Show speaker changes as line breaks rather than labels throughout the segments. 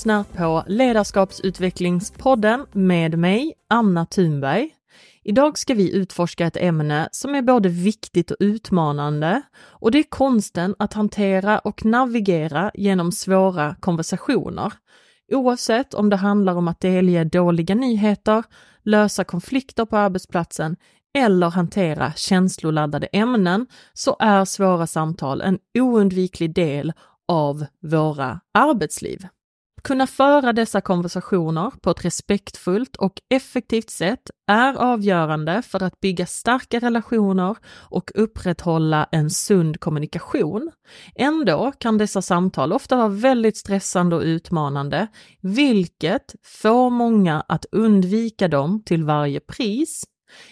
lyssnar på Ledarskapsutvecklingspodden med mig, Anna Thunberg. Idag ska vi utforska ett ämne som är både viktigt och utmanande och det är konsten att hantera och navigera genom svåra konversationer. Oavsett om det handlar om att delge dåliga nyheter, lösa konflikter på arbetsplatsen eller hantera känsloladdade ämnen så är svåra samtal en oundviklig del av våra arbetsliv. Kunna föra dessa konversationer på ett respektfullt och effektivt sätt är avgörande för att bygga starka relationer och upprätthålla en sund kommunikation. Ändå kan dessa samtal ofta vara väldigt stressande och utmanande, vilket får många att undvika dem till varje pris.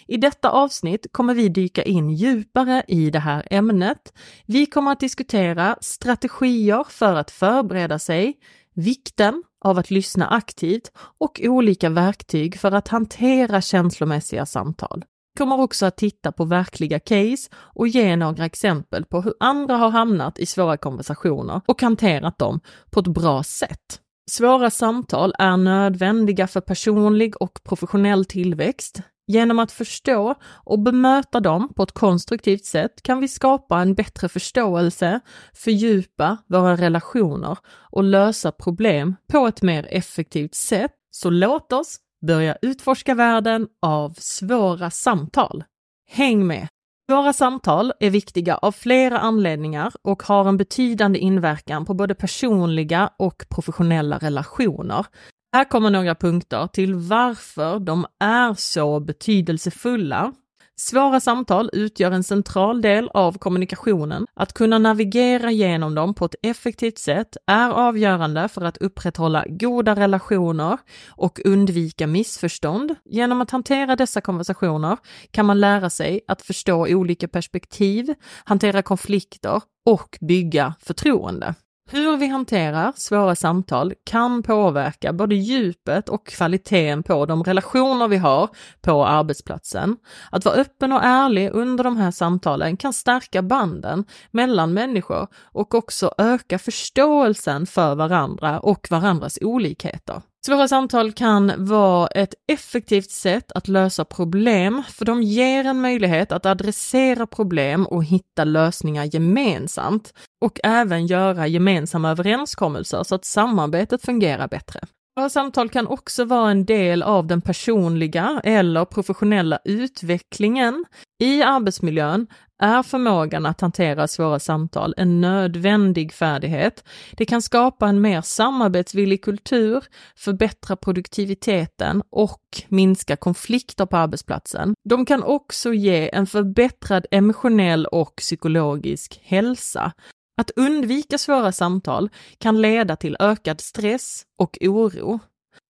I detta avsnitt kommer vi dyka in djupare i det här ämnet. Vi kommer att diskutera strategier för att förbereda sig, vikten av att lyssna aktivt och olika verktyg för att hantera känslomässiga samtal. Vi kommer också att titta på verkliga case och ge några exempel på hur andra har hamnat i svåra konversationer och hanterat dem på ett bra sätt. Svåra samtal är nödvändiga för personlig och professionell tillväxt. Genom att förstå och bemöta dem på ett konstruktivt sätt kan vi skapa en bättre förståelse, fördjupa våra relationer och lösa problem på ett mer effektivt sätt. Så låt oss börja utforska världen av svåra samtal. Häng med! Svåra samtal är viktiga av flera anledningar och har en betydande inverkan på både personliga och professionella relationer. Här kommer några punkter till varför de är så betydelsefulla. Svåra samtal utgör en central del av kommunikationen. Att kunna navigera genom dem på ett effektivt sätt är avgörande för att upprätthålla goda relationer och undvika missförstånd. Genom att hantera dessa konversationer kan man lära sig att förstå olika perspektiv, hantera konflikter och bygga förtroende. Hur vi hanterar svåra samtal kan påverka både djupet och kvaliteten på de relationer vi har på arbetsplatsen. Att vara öppen och ärlig under de här samtalen kan stärka banden mellan människor och också öka förståelsen för varandra och varandras olikheter. Svåra samtal kan vara ett effektivt sätt att lösa problem, för de ger en möjlighet att adressera problem och hitta lösningar gemensamt och även göra gemensamma överenskommelser så att samarbetet fungerar bättre. Våra samtal kan också vara en del av den personliga eller professionella utvecklingen. I arbetsmiljön är förmågan att hantera svåra samtal en nödvändig färdighet. Det kan skapa en mer samarbetsvillig kultur, förbättra produktiviteten och minska konflikter på arbetsplatsen. De kan också ge en förbättrad emotionell och psykologisk hälsa. Att undvika svåra samtal kan leda till ökad stress och oro.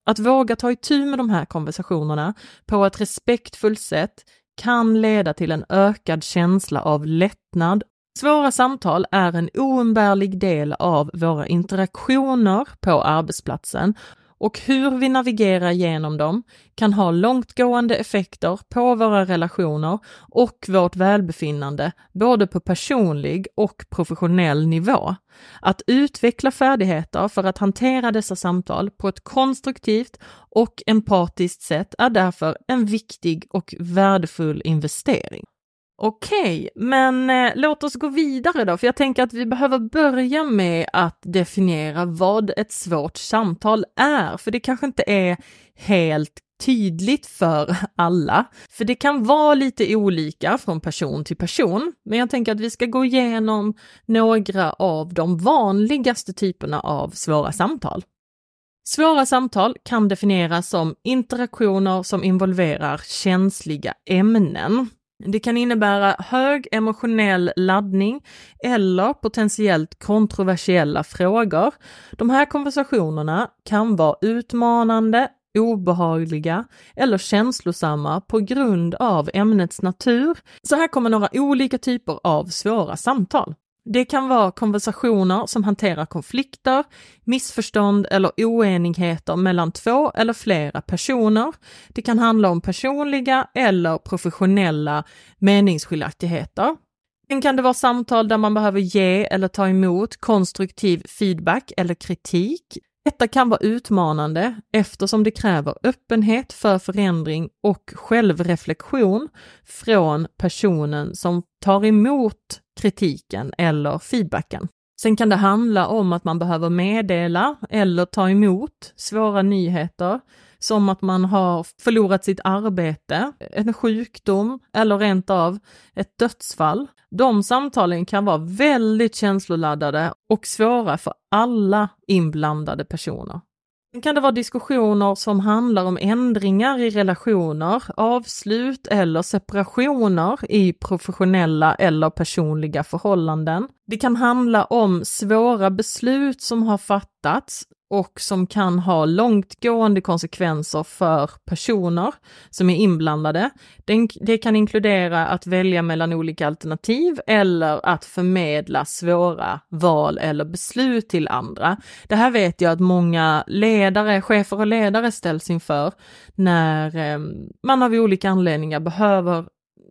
Att våga ta itu med de här konversationerna på ett respektfullt sätt kan leda till en ökad känsla av lättnad. Svåra samtal är en oumbärlig del av våra interaktioner på arbetsplatsen och hur vi navigerar genom dem kan ha långtgående effekter på våra relationer och vårt välbefinnande både på personlig och professionell nivå. Att utveckla färdigheter för att hantera dessa samtal på ett konstruktivt och empatiskt sätt är därför en viktig och värdefull investering. Okej, men eh, låt oss gå vidare då, för jag tänker att vi behöver börja med att definiera vad ett svårt samtal är, för det kanske inte är helt tydligt för alla, för det kan vara lite olika från person till person. Men jag tänker att vi ska gå igenom några av de vanligaste typerna av svåra samtal. Svåra samtal kan definieras som interaktioner som involverar känsliga ämnen. Det kan innebära hög emotionell laddning eller potentiellt kontroversiella frågor. De här konversationerna kan vara utmanande, obehagliga eller känslosamma på grund av ämnets natur. Så här kommer några olika typer av svåra samtal. Det kan vara konversationer som hanterar konflikter, missförstånd eller oenigheter mellan två eller flera personer. Det kan handla om personliga eller professionella meningsskiljaktigheter. Sen kan det vara samtal där man behöver ge eller ta emot konstruktiv feedback eller kritik. Detta kan vara utmanande eftersom det kräver öppenhet för förändring och självreflektion från personen som tar emot kritiken eller feedbacken. Sen kan det handla om att man behöver meddela eller ta emot svåra nyheter, som att man har förlorat sitt arbete, en sjukdom eller rent av ett dödsfall. De samtalen kan vara väldigt känsloladdade och svåra för alla inblandade personer. Sen kan det vara diskussioner som handlar om ändringar i relationer, avslut eller separationer i professionella eller personliga förhållanden. Det kan handla om svåra beslut som har fattats och som kan ha långtgående konsekvenser för personer som är inblandade. Det kan inkludera att välja mellan olika alternativ eller att förmedla svåra val eller beslut till andra. Det här vet jag att många ledare, chefer och ledare ställs inför när eh, man av olika anledningar behöver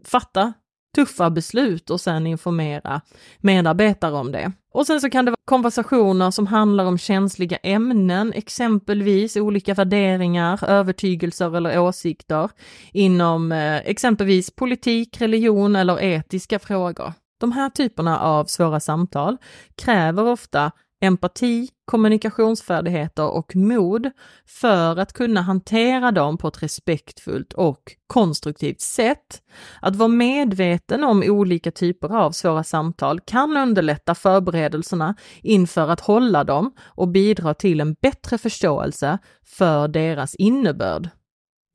fatta tuffa beslut och sen informera medarbetare om det. Och sen så kan det vara konversationer som handlar om känsliga ämnen, exempelvis olika värderingar, övertygelser eller åsikter inom eh, exempelvis politik, religion eller etiska frågor. De här typerna av svåra samtal kräver ofta empati, kommunikationsfärdigheter och mod för att kunna hantera dem på ett respektfullt och konstruktivt sätt. Att vara medveten om olika typer av svåra samtal kan underlätta förberedelserna inför att hålla dem och bidra till en bättre förståelse för deras innebörd.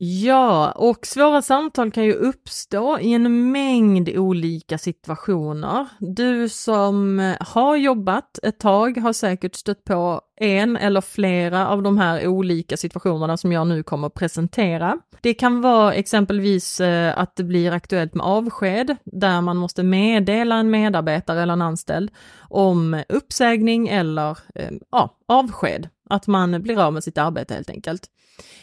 Ja, och svåra samtal kan ju uppstå i en mängd olika situationer. Du som eh, har jobbat ett tag har säkert stött på en eller flera av de här olika situationerna som jag nu kommer att presentera. Det kan vara exempelvis eh, att det blir aktuellt med avsked, där man måste meddela en medarbetare eller en anställd om uppsägning eller eh, ja, avsked, att man blir av med sitt arbete helt enkelt.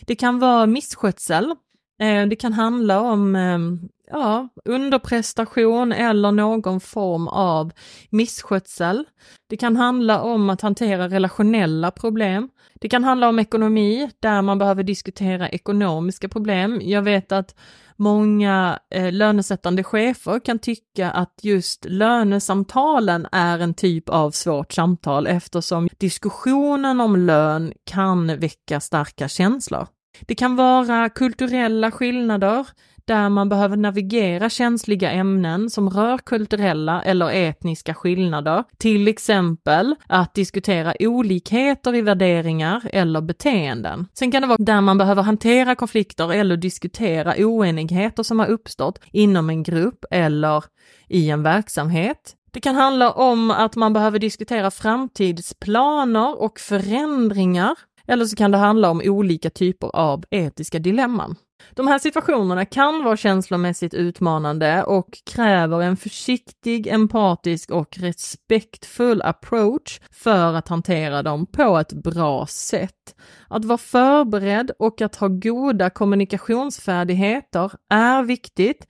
Det kan vara misskötsel. Eh, det kan handla om ehm, ja, underprestation eller någon form av misskötsel. Det kan handla om att hantera relationella problem. Det kan handla om ekonomi, där man behöver diskutera ekonomiska problem. Jag vet att många eh, lönesättande chefer kan tycka att just lönesamtalen är en typ av svårt samtal eftersom diskussionen om lön kan väcka starka känslor. Det kan vara kulturella skillnader, där man behöver navigera känsliga ämnen som rör kulturella eller etniska skillnader, till exempel att diskutera olikheter i värderingar eller beteenden. Sen kan det vara där man behöver hantera konflikter eller diskutera oenigheter som har uppstått inom en grupp eller i en verksamhet. Det kan handla om att man behöver diskutera framtidsplaner och förändringar eller så kan det handla om olika typer av etiska dilemman. De här situationerna kan vara känslomässigt utmanande och kräver en försiktig, empatisk och respektfull approach för att hantera dem på ett bra sätt. Att vara förberedd och att ha goda kommunikationsfärdigheter är viktigt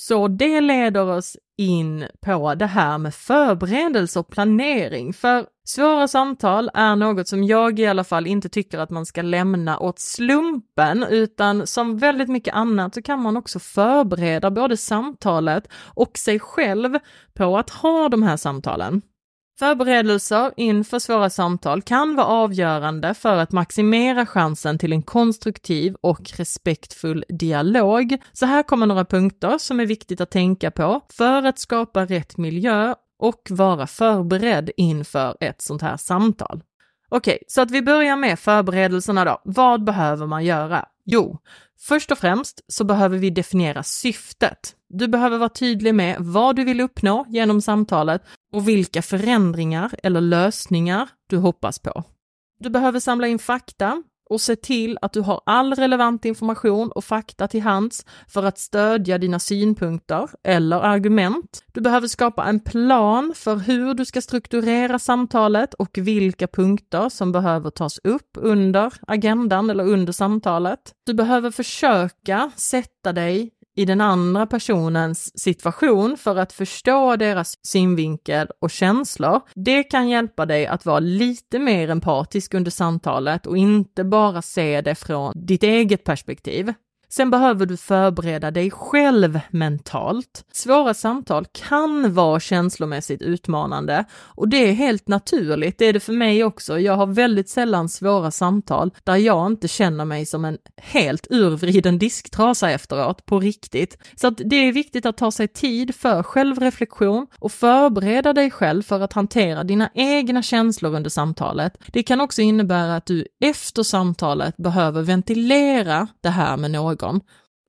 så det leder oss in på det här med förberedelse och planering, för svåra samtal är något som jag i alla fall inte tycker att man ska lämna åt slumpen, utan som väldigt mycket annat så kan man också förbereda både samtalet och sig själv på att ha de här samtalen. Förberedelser inför svåra samtal kan vara avgörande för att maximera chansen till en konstruktiv och respektfull dialog. Så här kommer några punkter som är viktigt att tänka på för att skapa rätt miljö och vara förberedd inför ett sånt här samtal. Okej, så att vi börjar med förberedelserna då. Vad behöver man göra? Jo, först och främst så behöver vi definiera syftet. Du behöver vara tydlig med vad du vill uppnå genom samtalet och vilka förändringar eller lösningar du hoppas på. Du behöver samla in fakta och se till att du har all relevant information och fakta till hands för att stödja dina synpunkter eller argument. Du behöver skapa en plan för hur du ska strukturera samtalet och vilka punkter som behöver tas upp under agendan eller under samtalet. Du behöver försöka sätta dig i den andra personens situation för att förstå deras synvinkel och känslor, det kan hjälpa dig att vara lite mer empatisk under samtalet och inte bara se det från ditt eget perspektiv. Sen behöver du förbereda dig själv mentalt. Svåra samtal kan vara känslomässigt utmanande och det är helt naturligt. Det är det för mig också. Jag har väldigt sällan svåra samtal där jag inte känner mig som en helt urvriden disktrasa efteråt, på riktigt. Så att det är viktigt att ta sig tid för självreflektion och förbereda dig själv för att hantera dina egna känslor under samtalet. Det kan också innebära att du efter samtalet behöver ventilera det här med någon ögon.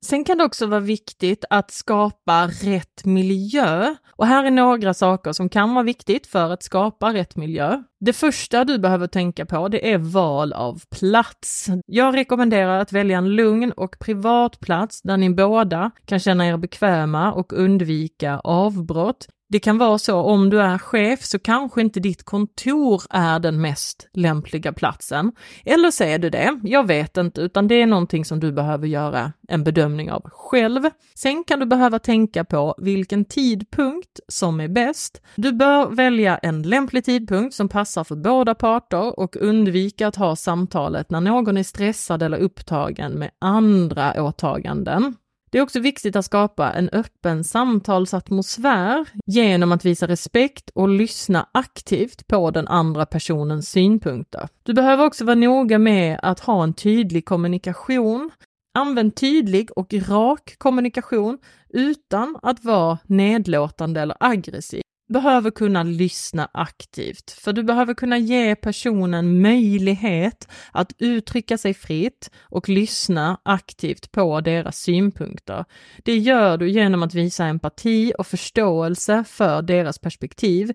Sen kan det också vara viktigt att skapa rätt miljö. Och här är några saker som kan vara viktigt för att skapa rätt miljö. Det första du behöver tänka på, det är val av plats. Jag rekommenderar att välja en lugn och privat plats där ni båda kan känna er bekväma och undvika avbrott. Det kan vara så om du är chef så kanske inte ditt kontor är den mest lämpliga platsen. Eller så är du det, jag vet inte, utan det är någonting som du behöver göra en bedömning av själv. Sen kan du behöva tänka på vilken tidpunkt som är bäst. Du bör välja en lämplig tidpunkt som passar för båda parter och undvika att ha samtalet när någon är stressad eller upptagen med andra åtaganden. Det är också viktigt att skapa en öppen samtalsatmosfär genom att visa respekt och lyssna aktivt på den andra personens synpunkter. Du behöver också vara noga med att ha en tydlig kommunikation. Använd tydlig och rak kommunikation utan att vara nedlåtande eller aggressiv behöver kunna lyssna aktivt, för du behöver kunna ge personen möjlighet att uttrycka sig fritt och lyssna aktivt på deras synpunkter. Det gör du genom att visa empati och förståelse för deras perspektiv.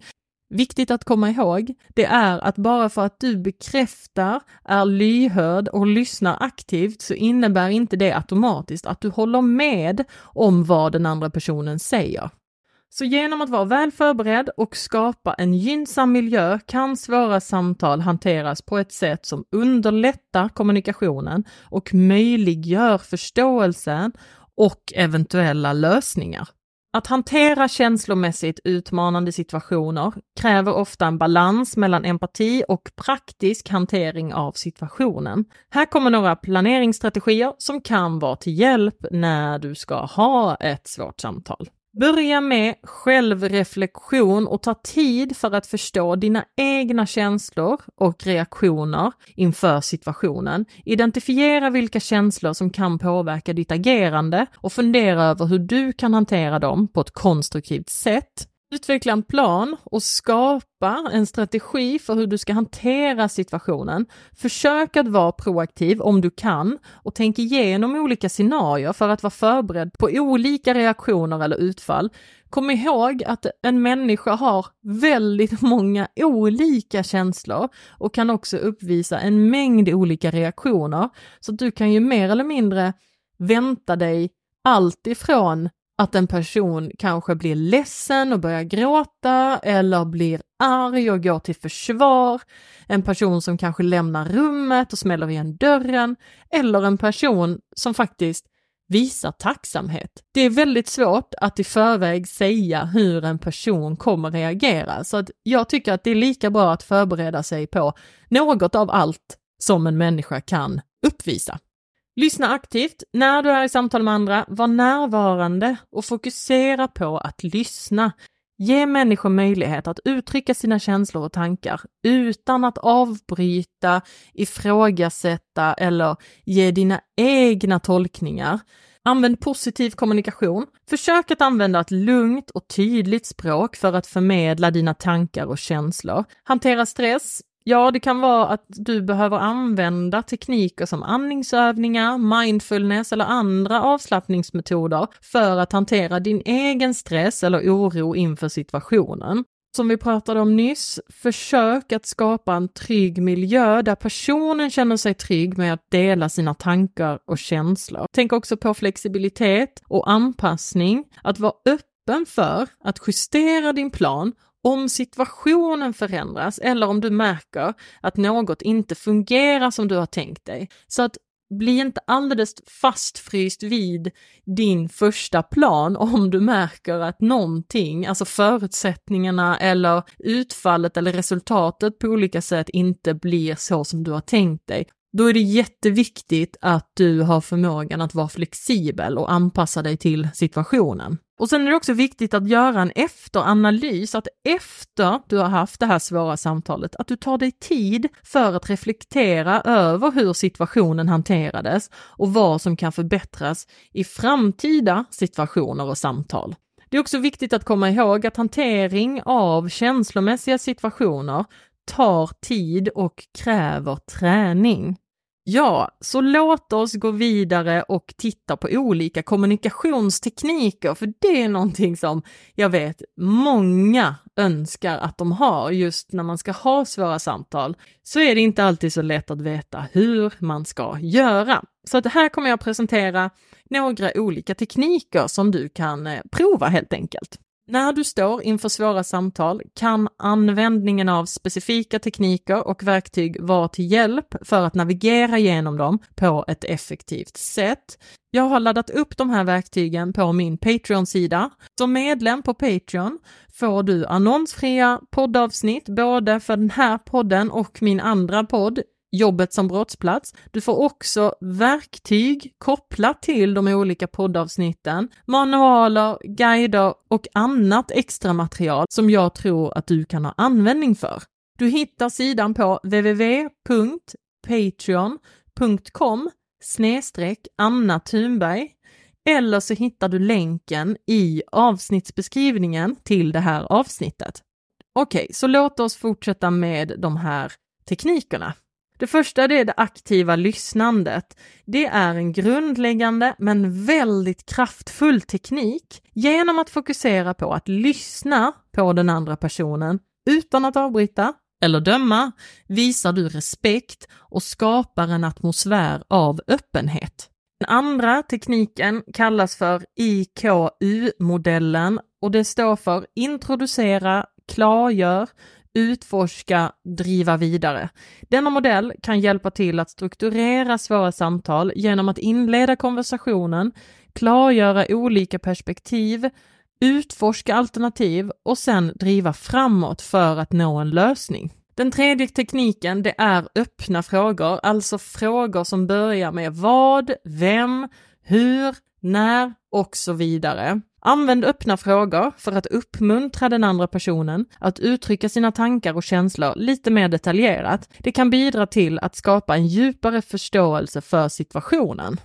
Viktigt att komma ihåg, det är att bara för att du bekräftar, är lyhörd och lyssnar aktivt så innebär inte det automatiskt att du håller med om vad den andra personen säger. Så genom att vara väl förberedd och skapa en gynnsam miljö kan svåra samtal hanteras på ett sätt som underlättar kommunikationen och möjliggör förståelsen och eventuella lösningar. Att hantera känslomässigt utmanande situationer kräver ofta en balans mellan empati och praktisk hantering av situationen. Här kommer några planeringsstrategier som kan vara till hjälp när du ska ha ett svårt samtal. Börja med självreflektion och ta tid för att förstå dina egna känslor och reaktioner inför situationen. Identifiera vilka känslor som kan påverka ditt agerande och fundera över hur du kan hantera dem på ett konstruktivt sätt. Utveckla en plan och skapa en strategi för hur du ska hantera situationen. Försök att vara proaktiv om du kan och tänk igenom olika scenarier för att vara förberedd på olika reaktioner eller utfall. Kom ihåg att en människa har väldigt många olika känslor och kan också uppvisa en mängd olika reaktioner. Så du kan ju mer eller mindre vänta dig allt ifrån att en person kanske blir ledsen och börjar gråta eller blir arg och går till försvar. En person som kanske lämnar rummet och smäller igen dörren eller en person som faktiskt visar tacksamhet. Det är väldigt svårt att i förväg säga hur en person kommer reagera, så att jag tycker att det är lika bra att förbereda sig på något av allt som en människa kan uppvisa. Lyssna aktivt när du är i samtal med andra, var närvarande och fokusera på att lyssna. Ge människor möjlighet att uttrycka sina känslor och tankar utan att avbryta, ifrågasätta eller ge dina egna tolkningar. Använd positiv kommunikation. Försök att använda ett lugnt och tydligt språk för att förmedla dina tankar och känslor. Hantera stress. Ja, det kan vara att du behöver använda tekniker som andningsövningar, mindfulness eller andra avslappningsmetoder för att hantera din egen stress eller oro inför situationen. Som vi pratade om nyss, försök att skapa en trygg miljö där personen känner sig trygg med att dela sina tankar och känslor. Tänk också på flexibilitet och anpassning, att vara öppen för att justera din plan om situationen förändras eller om du märker att något inte fungerar som du har tänkt dig. Så att bli inte alldeles fastfryst vid din första plan om du märker att någonting, alltså förutsättningarna eller utfallet eller resultatet på olika sätt inte blir så som du har tänkt dig. Då är det jätteviktigt att du har förmågan att vara flexibel och anpassa dig till situationen. Och sen är det också viktigt att göra en efteranalys, att efter du har haft det här svåra samtalet, att du tar dig tid för att reflektera över hur situationen hanterades och vad som kan förbättras i framtida situationer och samtal. Det är också viktigt att komma ihåg att hantering av känslomässiga situationer tar tid och kräver träning. Ja, så låt oss gå vidare och titta på olika kommunikationstekniker, för det är någonting som jag vet många önskar att de har just när man ska ha svåra samtal. Så är det inte alltid så lätt att veta hur man ska göra. Så att här kommer jag presentera några olika tekniker som du kan eh, prova helt enkelt. När du står inför svåra samtal kan användningen av specifika tekniker och verktyg vara till hjälp för att navigera genom dem på ett effektivt sätt. Jag har laddat upp de här verktygen på min Patreon-sida. Som medlem på Patreon får du annonsfria poddavsnitt både för den här podden och min andra podd jobbet som brottsplats. Du får också verktyg kopplat till de olika poddavsnitten, manualer, guider och annat extra material som jag tror att du kan ha användning för. Du hittar sidan på www.patreon.com snedstreck Anna Thunberg eller så hittar du länken i avsnittsbeskrivningen till det här avsnittet. Okej, okay, så låt oss fortsätta med de här teknikerna. Det första det är det aktiva lyssnandet. Det är en grundläggande men väldigt kraftfull teknik genom att fokusera på att lyssna på den andra personen utan att avbryta eller döma visar du respekt och skapar en atmosfär av öppenhet. Den andra tekniken kallas för IKU-modellen och det står för introducera, klargör, utforska, driva vidare. Denna modell kan hjälpa till att strukturera svåra samtal genom att inleda konversationen, klargöra olika perspektiv, utforska alternativ och sen driva framåt för att nå en lösning. Den tredje tekniken det är öppna frågor, alltså frågor som börjar med vad, vem, hur, när och så vidare. Använd öppna frågor för att uppmuntra den andra personen att uttrycka sina tankar och känslor lite mer detaljerat. Det kan bidra till att skapa en djupare förståelse för situationen.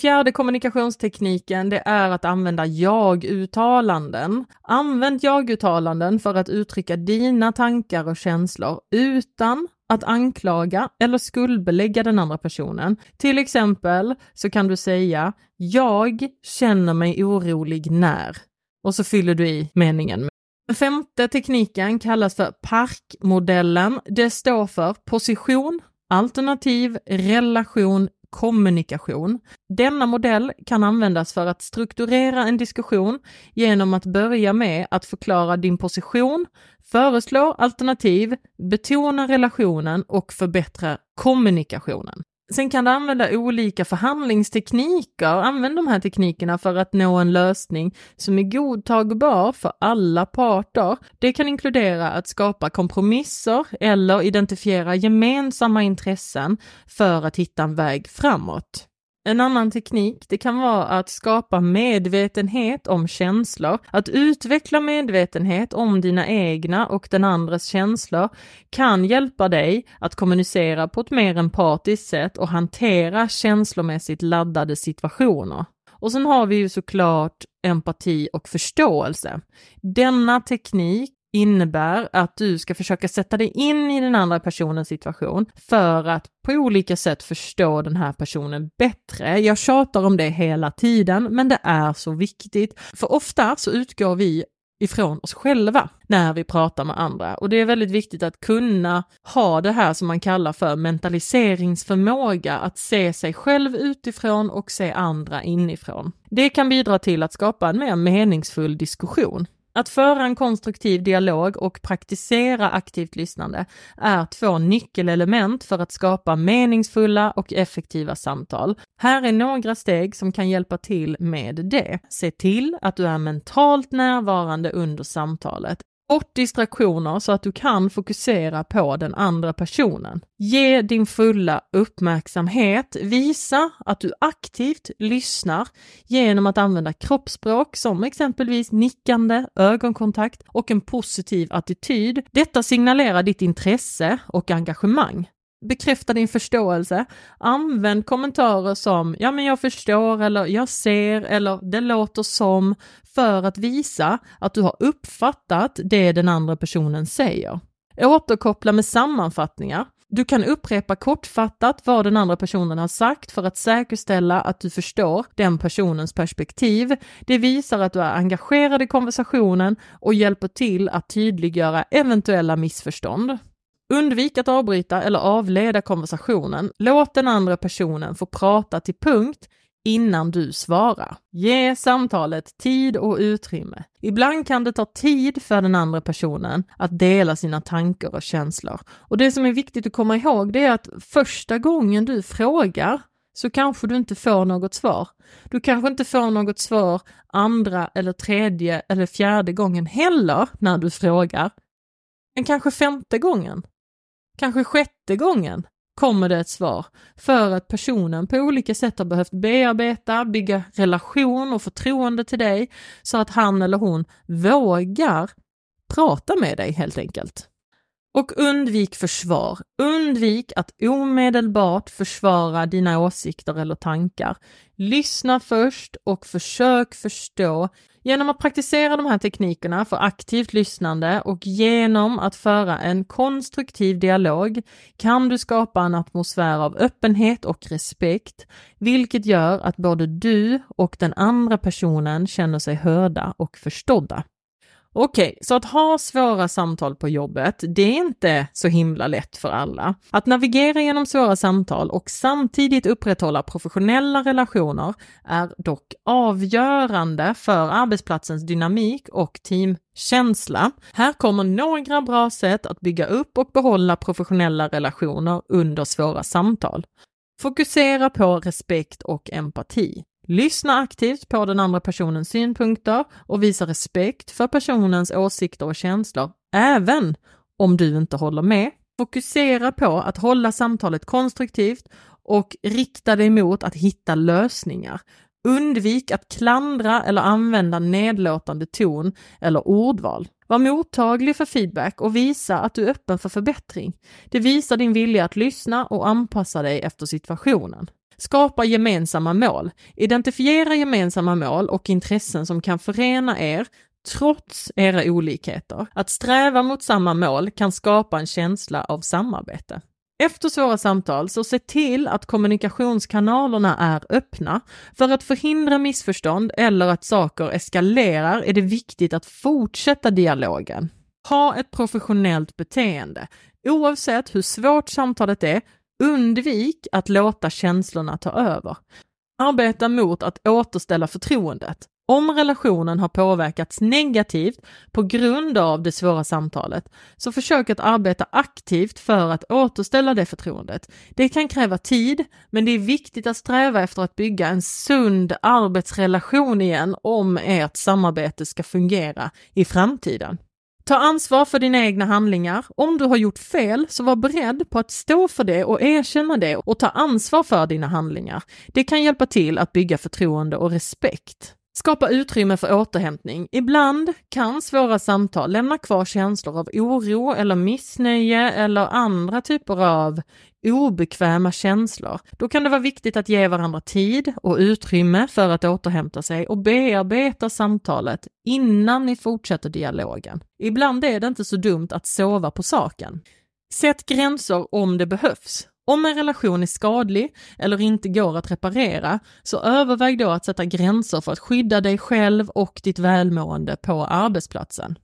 Fjärde kommunikationstekniken, det är att använda jag-uttalanden. Använd jag-uttalanden för att uttrycka dina tankar och känslor utan att anklaga eller skuldbelägga den andra personen. Till exempel så kan du säga “Jag känner mig orolig när” och så fyller du i meningen. Den femte tekniken kallas för parkmodellen. Det står för position, alternativ, relation, kommunikation. Denna modell kan användas för att strukturera en diskussion genom att börja med att förklara din position, föreslå alternativ, betona relationen och förbättra kommunikationen. Sen kan du använda olika förhandlingstekniker. Använd de här teknikerna för att nå en lösning som är godtagbar för alla parter. Det kan inkludera att skapa kompromisser eller identifiera gemensamma intressen för att hitta en väg framåt. En annan teknik, det kan vara att skapa medvetenhet om känslor. Att utveckla medvetenhet om dina egna och den andres känslor kan hjälpa dig att kommunicera på ett mer empatiskt sätt och hantera känslomässigt laddade situationer. Och sen har vi ju såklart empati och förståelse. Denna teknik innebär att du ska försöka sätta dig in i den andra personens situation för att på olika sätt förstå den här personen bättre. Jag tjatar om det hela tiden, men det är så viktigt. För ofta så utgår vi ifrån oss själva när vi pratar med andra och det är väldigt viktigt att kunna ha det här som man kallar för mentaliseringsförmåga, att se sig själv utifrån och se andra inifrån. Det kan bidra till att skapa en mer meningsfull diskussion. Att föra en konstruktiv dialog och praktisera aktivt lyssnande är två nyckelelement för att skapa meningsfulla och effektiva samtal. Här är några steg som kan hjälpa till med det. Se till att du är mentalt närvarande under samtalet. Bort distraktioner så att du kan fokusera på den andra personen. Ge din fulla uppmärksamhet. Visa att du aktivt lyssnar genom att använda kroppsspråk som exempelvis nickande, ögonkontakt och en positiv attityd. Detta signalerar ditt intresse och engagemang bekräfta din förståelse. Använd kommentarer som ja men jag förstår eller jag ser eller det låter som för att visa att du har uppfattat det den andra personen säger. Återkoppla med sammanfattningar. Du kan upprepa kortfattat vad den andra personen har sagt för att säkerställa att du förstår den personens perspektiv. Det visar att du är engagerad i konversationen och hjälper till att tydliggöra eventuella missförstånd. Undvik att avbryta eller avleda konversationen. Låt den andra personen få prata till punkt innan du svarar. Ge samtalet tid och utrymme. Ibland kan det ta tid för den andra personen att dela sina tankar och känslor. Och det som är viktigt att komma ihåg det är att första gången du frågar så kanske du inte får något svar. Du kanske inte får något svar andra eller tredje eller fjärde gången heller när du frågar. Men kanske femte gången kanske sjätte gången kommer det ett svar för att personen på olika sätt har behövt bearbeta, bygga relation och förtroende till dig så att han eller hon vågar prata med dig helt enkelt. Och undvik försvar. Undvik att omedelbart försvara dina åsikter eller tankar. Lyssna först och försök förstå Genom att praktisera de här teknikerna för aktivt lyssnande och genom att föra en konstruktiv dialog kan du skapa en atmosfär av öppenhet och respekt, vilket gör att både du och den andra personen känner sig hörda och förstådda. Okej, okay, så att ha svåra samtal på jobbet, det är inte så himla lätt för alla. Att navigera genom svåra samtal och samtidigt upprätthålla professionella relationer är dock avgörande för arbetsplatsens dynamik och teamkänsla. Här kommer några bra sätt att bygga upp och behålla professionella relationer under svåra samtal. Fokusera på respekt och empati. Lyssna aktivt på den andra personens synpunkter och visa respekt för personens åsikter och känslor, även om du inte håller med. Fokusera på att hålla samtalet konstruktivt och rikta dig mot att hitta lösningar. Undvik att klandra eller använda nedlåtande ton eller ordval. Var mottaglig för feedback och visa att du är öppen för förbättring. Det visar din vilja att lyssna och anpassa dig efter situationen. Skapa gemensamma mål. Identifiera gemensamma mål och intressen som kan förena er trots era olikheter. Att sträva mot samma mål kan skapa en känsla av samarbete. Efter svåra samtal, så se till att kommunikationskanalerna är öppna. För att förhindra missförstånd eller att saker eskalerar är det viktigt att fortsätta dialogen. Ha ett professionellt beteende. Oavsett hur svårt samtalet är, Undvik att låta känslorna ta över. Arbeta mot att återställa förtroendet. Om relationen har påverkats negativt på grund av det svåra samtalet, så försök att arbeta aktivt för att återställa det förtroendet. Det kan kräva tid, men det är viktigt att sträva efter att bygga en sund arbetsrelation igen om ert samarbete ska fungera i framtiden. Ta ansvar för dina egna handlingar. Om du har gjort fel, så var beredd på att stå för det och erkänna det och ta ansvar för dina handlingar. Det kan hjälpa till att bygga förtroende och respekt. Skapa utrymme för återhämtning. Ibland kan svåra samtal lämna kvar känslor av oro eller missnöje eller andra typer av obekväma känslor. Då kan det vara viktigt att ge varandra tid och utrymme för att återhämta sig och bearbeta samtalet innan ni fortsätter dialogen. Ibland är det inte så dumt att sova på saken. Sätt gränser om det behövs. Om en relation är skadlig eller inte går att reparera, så överväg då att sätta gränser för att skydda dig själv och ditt välmående på arbetsplatsen.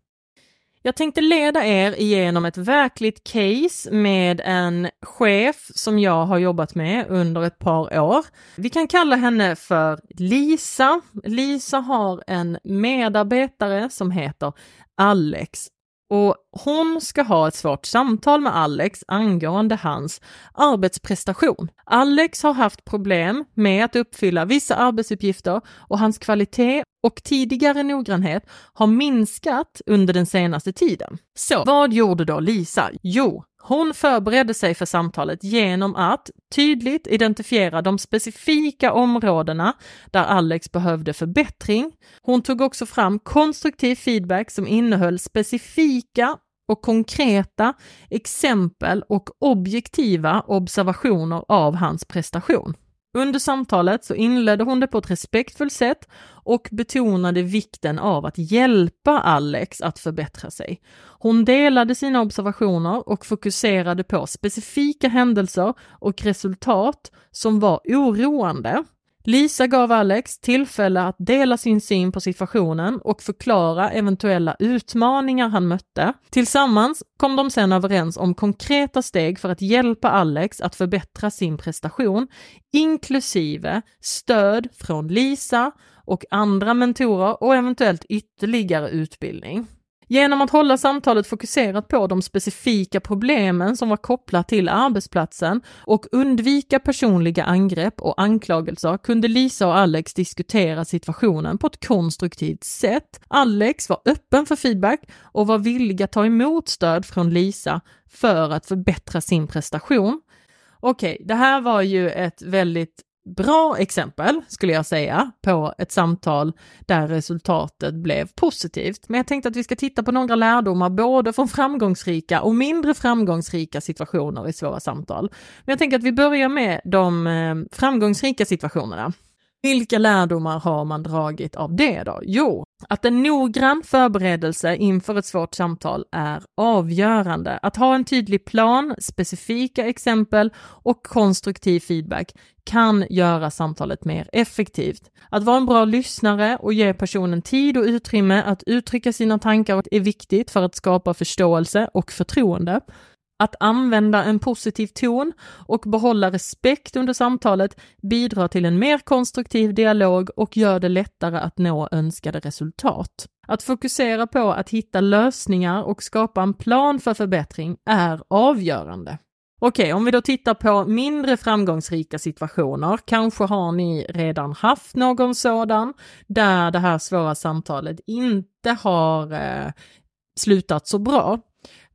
Jag tänkte leda er igenom ett verkligt case med en chef som jag har jobbat med under ett par år. Vi kan kalla henne för Lisa. Lisa har en medarbetare som heter Alex och hon ska ha ett svårt samtal med Alex angående hans arbetsprestation. Alex har haft problem med att uppfylla vissa arbetsuppgifter och hans kvalitet och tidigare noggrannhet har minskat under den senaste tiden. Så vad gjorde då Lisa? Jo, hon förberedde sig för samtalet genom att tydligt identifiera de specifika områdena där Alex behövde förbättring. Hon tog också fram konstruktiv feedback som innehöll specifika och konkreta exempel och objektiva observationer av hans prestation. Under samtalet så inledde hon det på ett respektfullt sätt och betonade vikten av att hjälpa Alex att förbättra sig. Hon delade sina observationer och fokuserade på specifika händelser och resultat som var oroande Lisa gav Alex tillfälle att dela sin syn på situationen och förklara eventuella utmaningar han mötte. Tillsammans kom de sedan överens om konkreta steg för att hjälpa Alex att förbättra sin prestation, inklusive stöd från Lisa och andra mentorer och eventuellt ytterligare utbildning. Genom att hålla samtalet fokuserat på de specifika problemen som var kopplat till arbetsplatsen och undvika personliga angrepp och anklagelser kunde Lisa och Alex diskutera situationen på ett konstruktivt sätt. Alex var öppen för feedback och var villig att ta emot stöd från Lisa för att förbättra sin prestation. Okej, okay, det här var ju ett väldigt bra exempel, skulle jag säga, på ett samtal där resultatet blev positivt. Men jag tänkte att vi ska titta på några lärdomar, både från framgångsrika och mindre framgångsrika situationer i svåra samtal. Men jag tänker att vi börjar med de eh, framgångsrika situationerna. Vilka lärdomar har man dragit av det då? Jo, att en noggrann förberedelse inför ett svårt samtal är avgörande. Att ha en tydlig plan, specifika exempel och konstruktiv feedback kan göra samtalet mer effektivt. Att vara en bra lyssnare och ge personen tid och utrymme att uttrycka sina tankar är viktigt för att skapa förståelse och förtroende. Att använda en positiv ton och behålla respekt under samtalet bidrar till en mer konstruktiv dialog och gör det lättare att nå önskade resultat. Att fokusera på att hitta lösningar och skapa en plan för förbättring är avgörande. Okej, om vi då tittar på mindre framgångsrika situationer, kanske har ni redan haft någon sådan där det här svåra samtalet inte har eh, slutat så bra.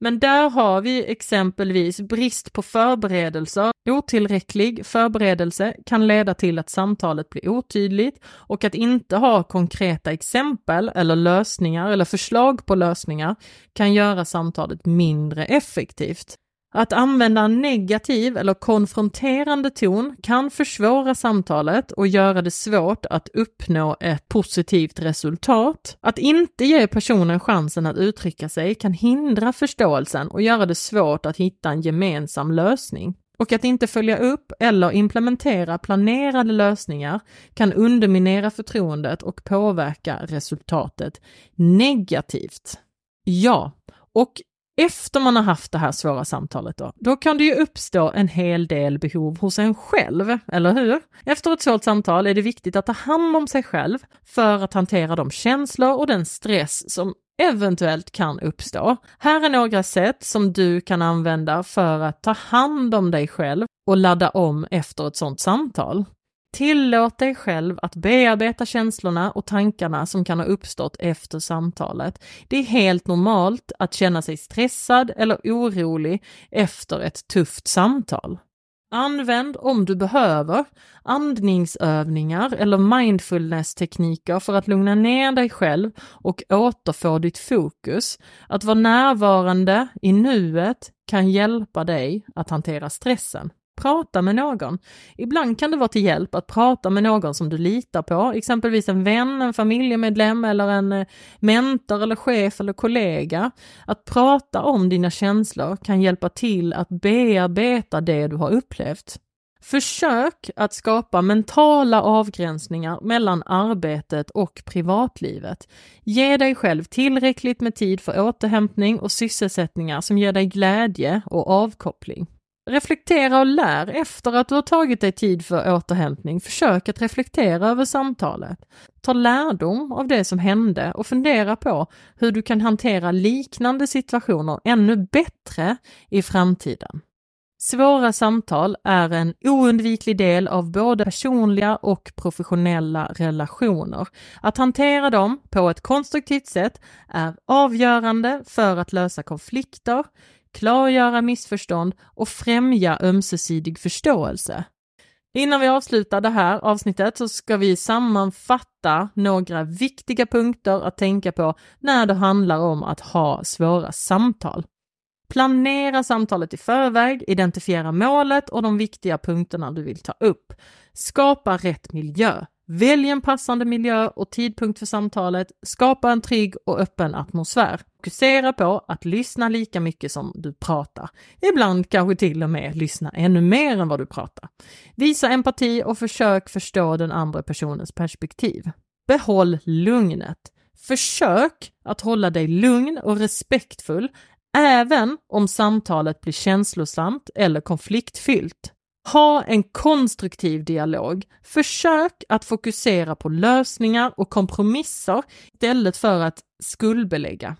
Men där har vi exempelvis brist på förberedelser. Otillräcklig förberedelse kan leda till att samtalet blir otydligt och att inte ha konkreta exempel eller lösningar eller förslag på lösningar kan göra samtalet mindre effektivt. Att använda en negativ eller konfronterande ton kan försvåra samtalet och göra det svårt att uppnå ett positivt resultat. Att inte ge personen chansen att uttrycka sig kan hindra förståelsen och göra det svårt att hitta en gemensam lösning. Och att inte följa upp eller implementera planerade lösningar kan underminera förtroendet och påverka resultatet negativt. Ja, och efter man har haft det här svåra samtalet då, då kan det ju uppstå en hel del behov hos en själv, eller hur? Efter ett svårt samtal är det viktigt att ta hand om sig själv för att hantera de känslor och den stress som eventuellt kan uppstå. Här är några sätt som du kan använda för att ta hand om dig själv och ladda om efter ett sådant samtal. Tillåt dig själv att bearbeta känslorna och tankarna som kan ha uppstått efter samtalet. Det är helt normalt att känna sig stressad eller orolig efter ett tufft samtal. Använd, om du behöver, andningsövningar eller mindfulness-tekniker för att lugna ner dig själv och återfå ditt fokus. Att vara närvarande i nuet kan hjälpa dig att hantera stressen. Prata med någon. Ibland kan det vara till hjälp att prata med någon som du litar på, exempelvis en vän, en familjemedlem eller en eh, mentor eller chef eller kollega. Att prata om dina känslor kan hjälpa till att bearbeta det du har upplevt. Försök att skapa mentala avgränsningar mellan arbetet och privatlivet. Ge dig själv tillräckligt med tid för återhämtning och sysselsättningar som ger dig glädje och avkoppling. Reflektera och lär efter att du har tagit dig tid för återhämtning. Försök att reflektera över samtalet. Ta lärdom av det som hände och fundera på hur du kan hantera liknande situationer ännu bättre i framtiden. Svåra samtal är en oundviklig del av både personliga och professionella relationer. Att hantera dem på ett konstruktivt sätt är avgörande för att lösa konflikter, klargöra missförstånd och främja ömsesidig förståelse. Innan vi avslutar det här avsnittet så ska vi sammanfatta några viktiga punkter att tänka på när det handlar om att ha svåra samtal. Planera samtalet i förväg, identifiera målet och de viktiga punkterna du vill ta upp. Skapa rätt miljö. Välj en passande miljö och tidpunkt för samtalet. Skapa en trygg och öppen atmosfär. Fokusera på att lyssna lika mycket som du pratar. Ibland kanske till och med lyssna ännu mer än vad du pratar. Visa empati och försök förstå den andra personens perspektiv. Behåll lugnet. Försök att hålla dig lugn och respektfull även om samtalet blir känslosamt eller konfliktfyllt. Ha en konstruktiv dialog. Försök att fokusera på lösningar och kompromisser istället för att skuldbelägga.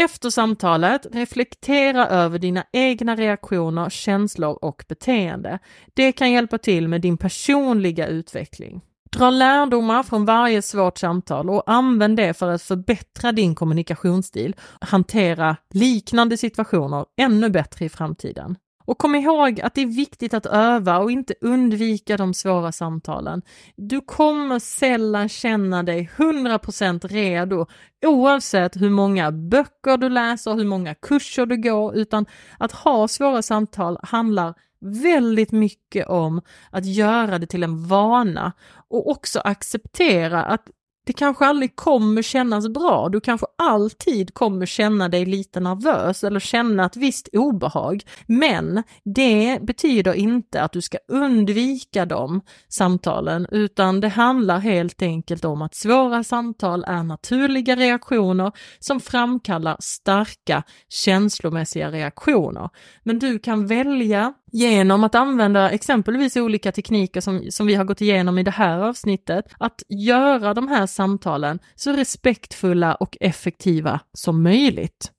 Efter samtalet, reflektera över dina egna reaktioner, känslor och beteende. Det kan hjälpa till med din personliga utveckling. Dra lärdomar från varje svårt samtal och använd det för att förbättra din kommunikationsstil, och hantera liknande situationer ännu bättre i framtiden. Och kom ihåg att det är viktigt att öva och inte undvika de svåra samtalen. Du kommer sällan känna dig 100% redo oavsett hur många böcker du läser, hur många kurser du går, utan att ha svåra samtal handlar väldigt mycket om att göra det till en vana och också acceptera att det kanske aldrig kommer kännas bra. Du kanske alltid kommer känna dig lite nervös eller känna ett visst obehag. Men det betyder inte att du ska undvika de samtalen, utan det handlar helt enkelt om att svåra samtal är naturliga reaktioner som framkallar starka känslomässiga reaktioner. Men du kan välja genom att använda exempelvis olika tekniker som, som vi har gått igenom i det här avsnittet, att göra de här samtalen så respektfulla och effektiva som möjligt.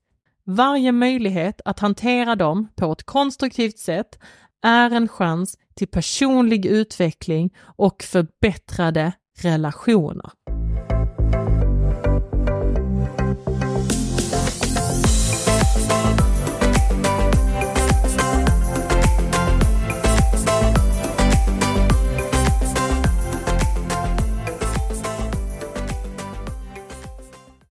Varje möjlighet att hantera dem på ett konstruktivt sätt är en chans till personlig utveckling och förbättrade relationer.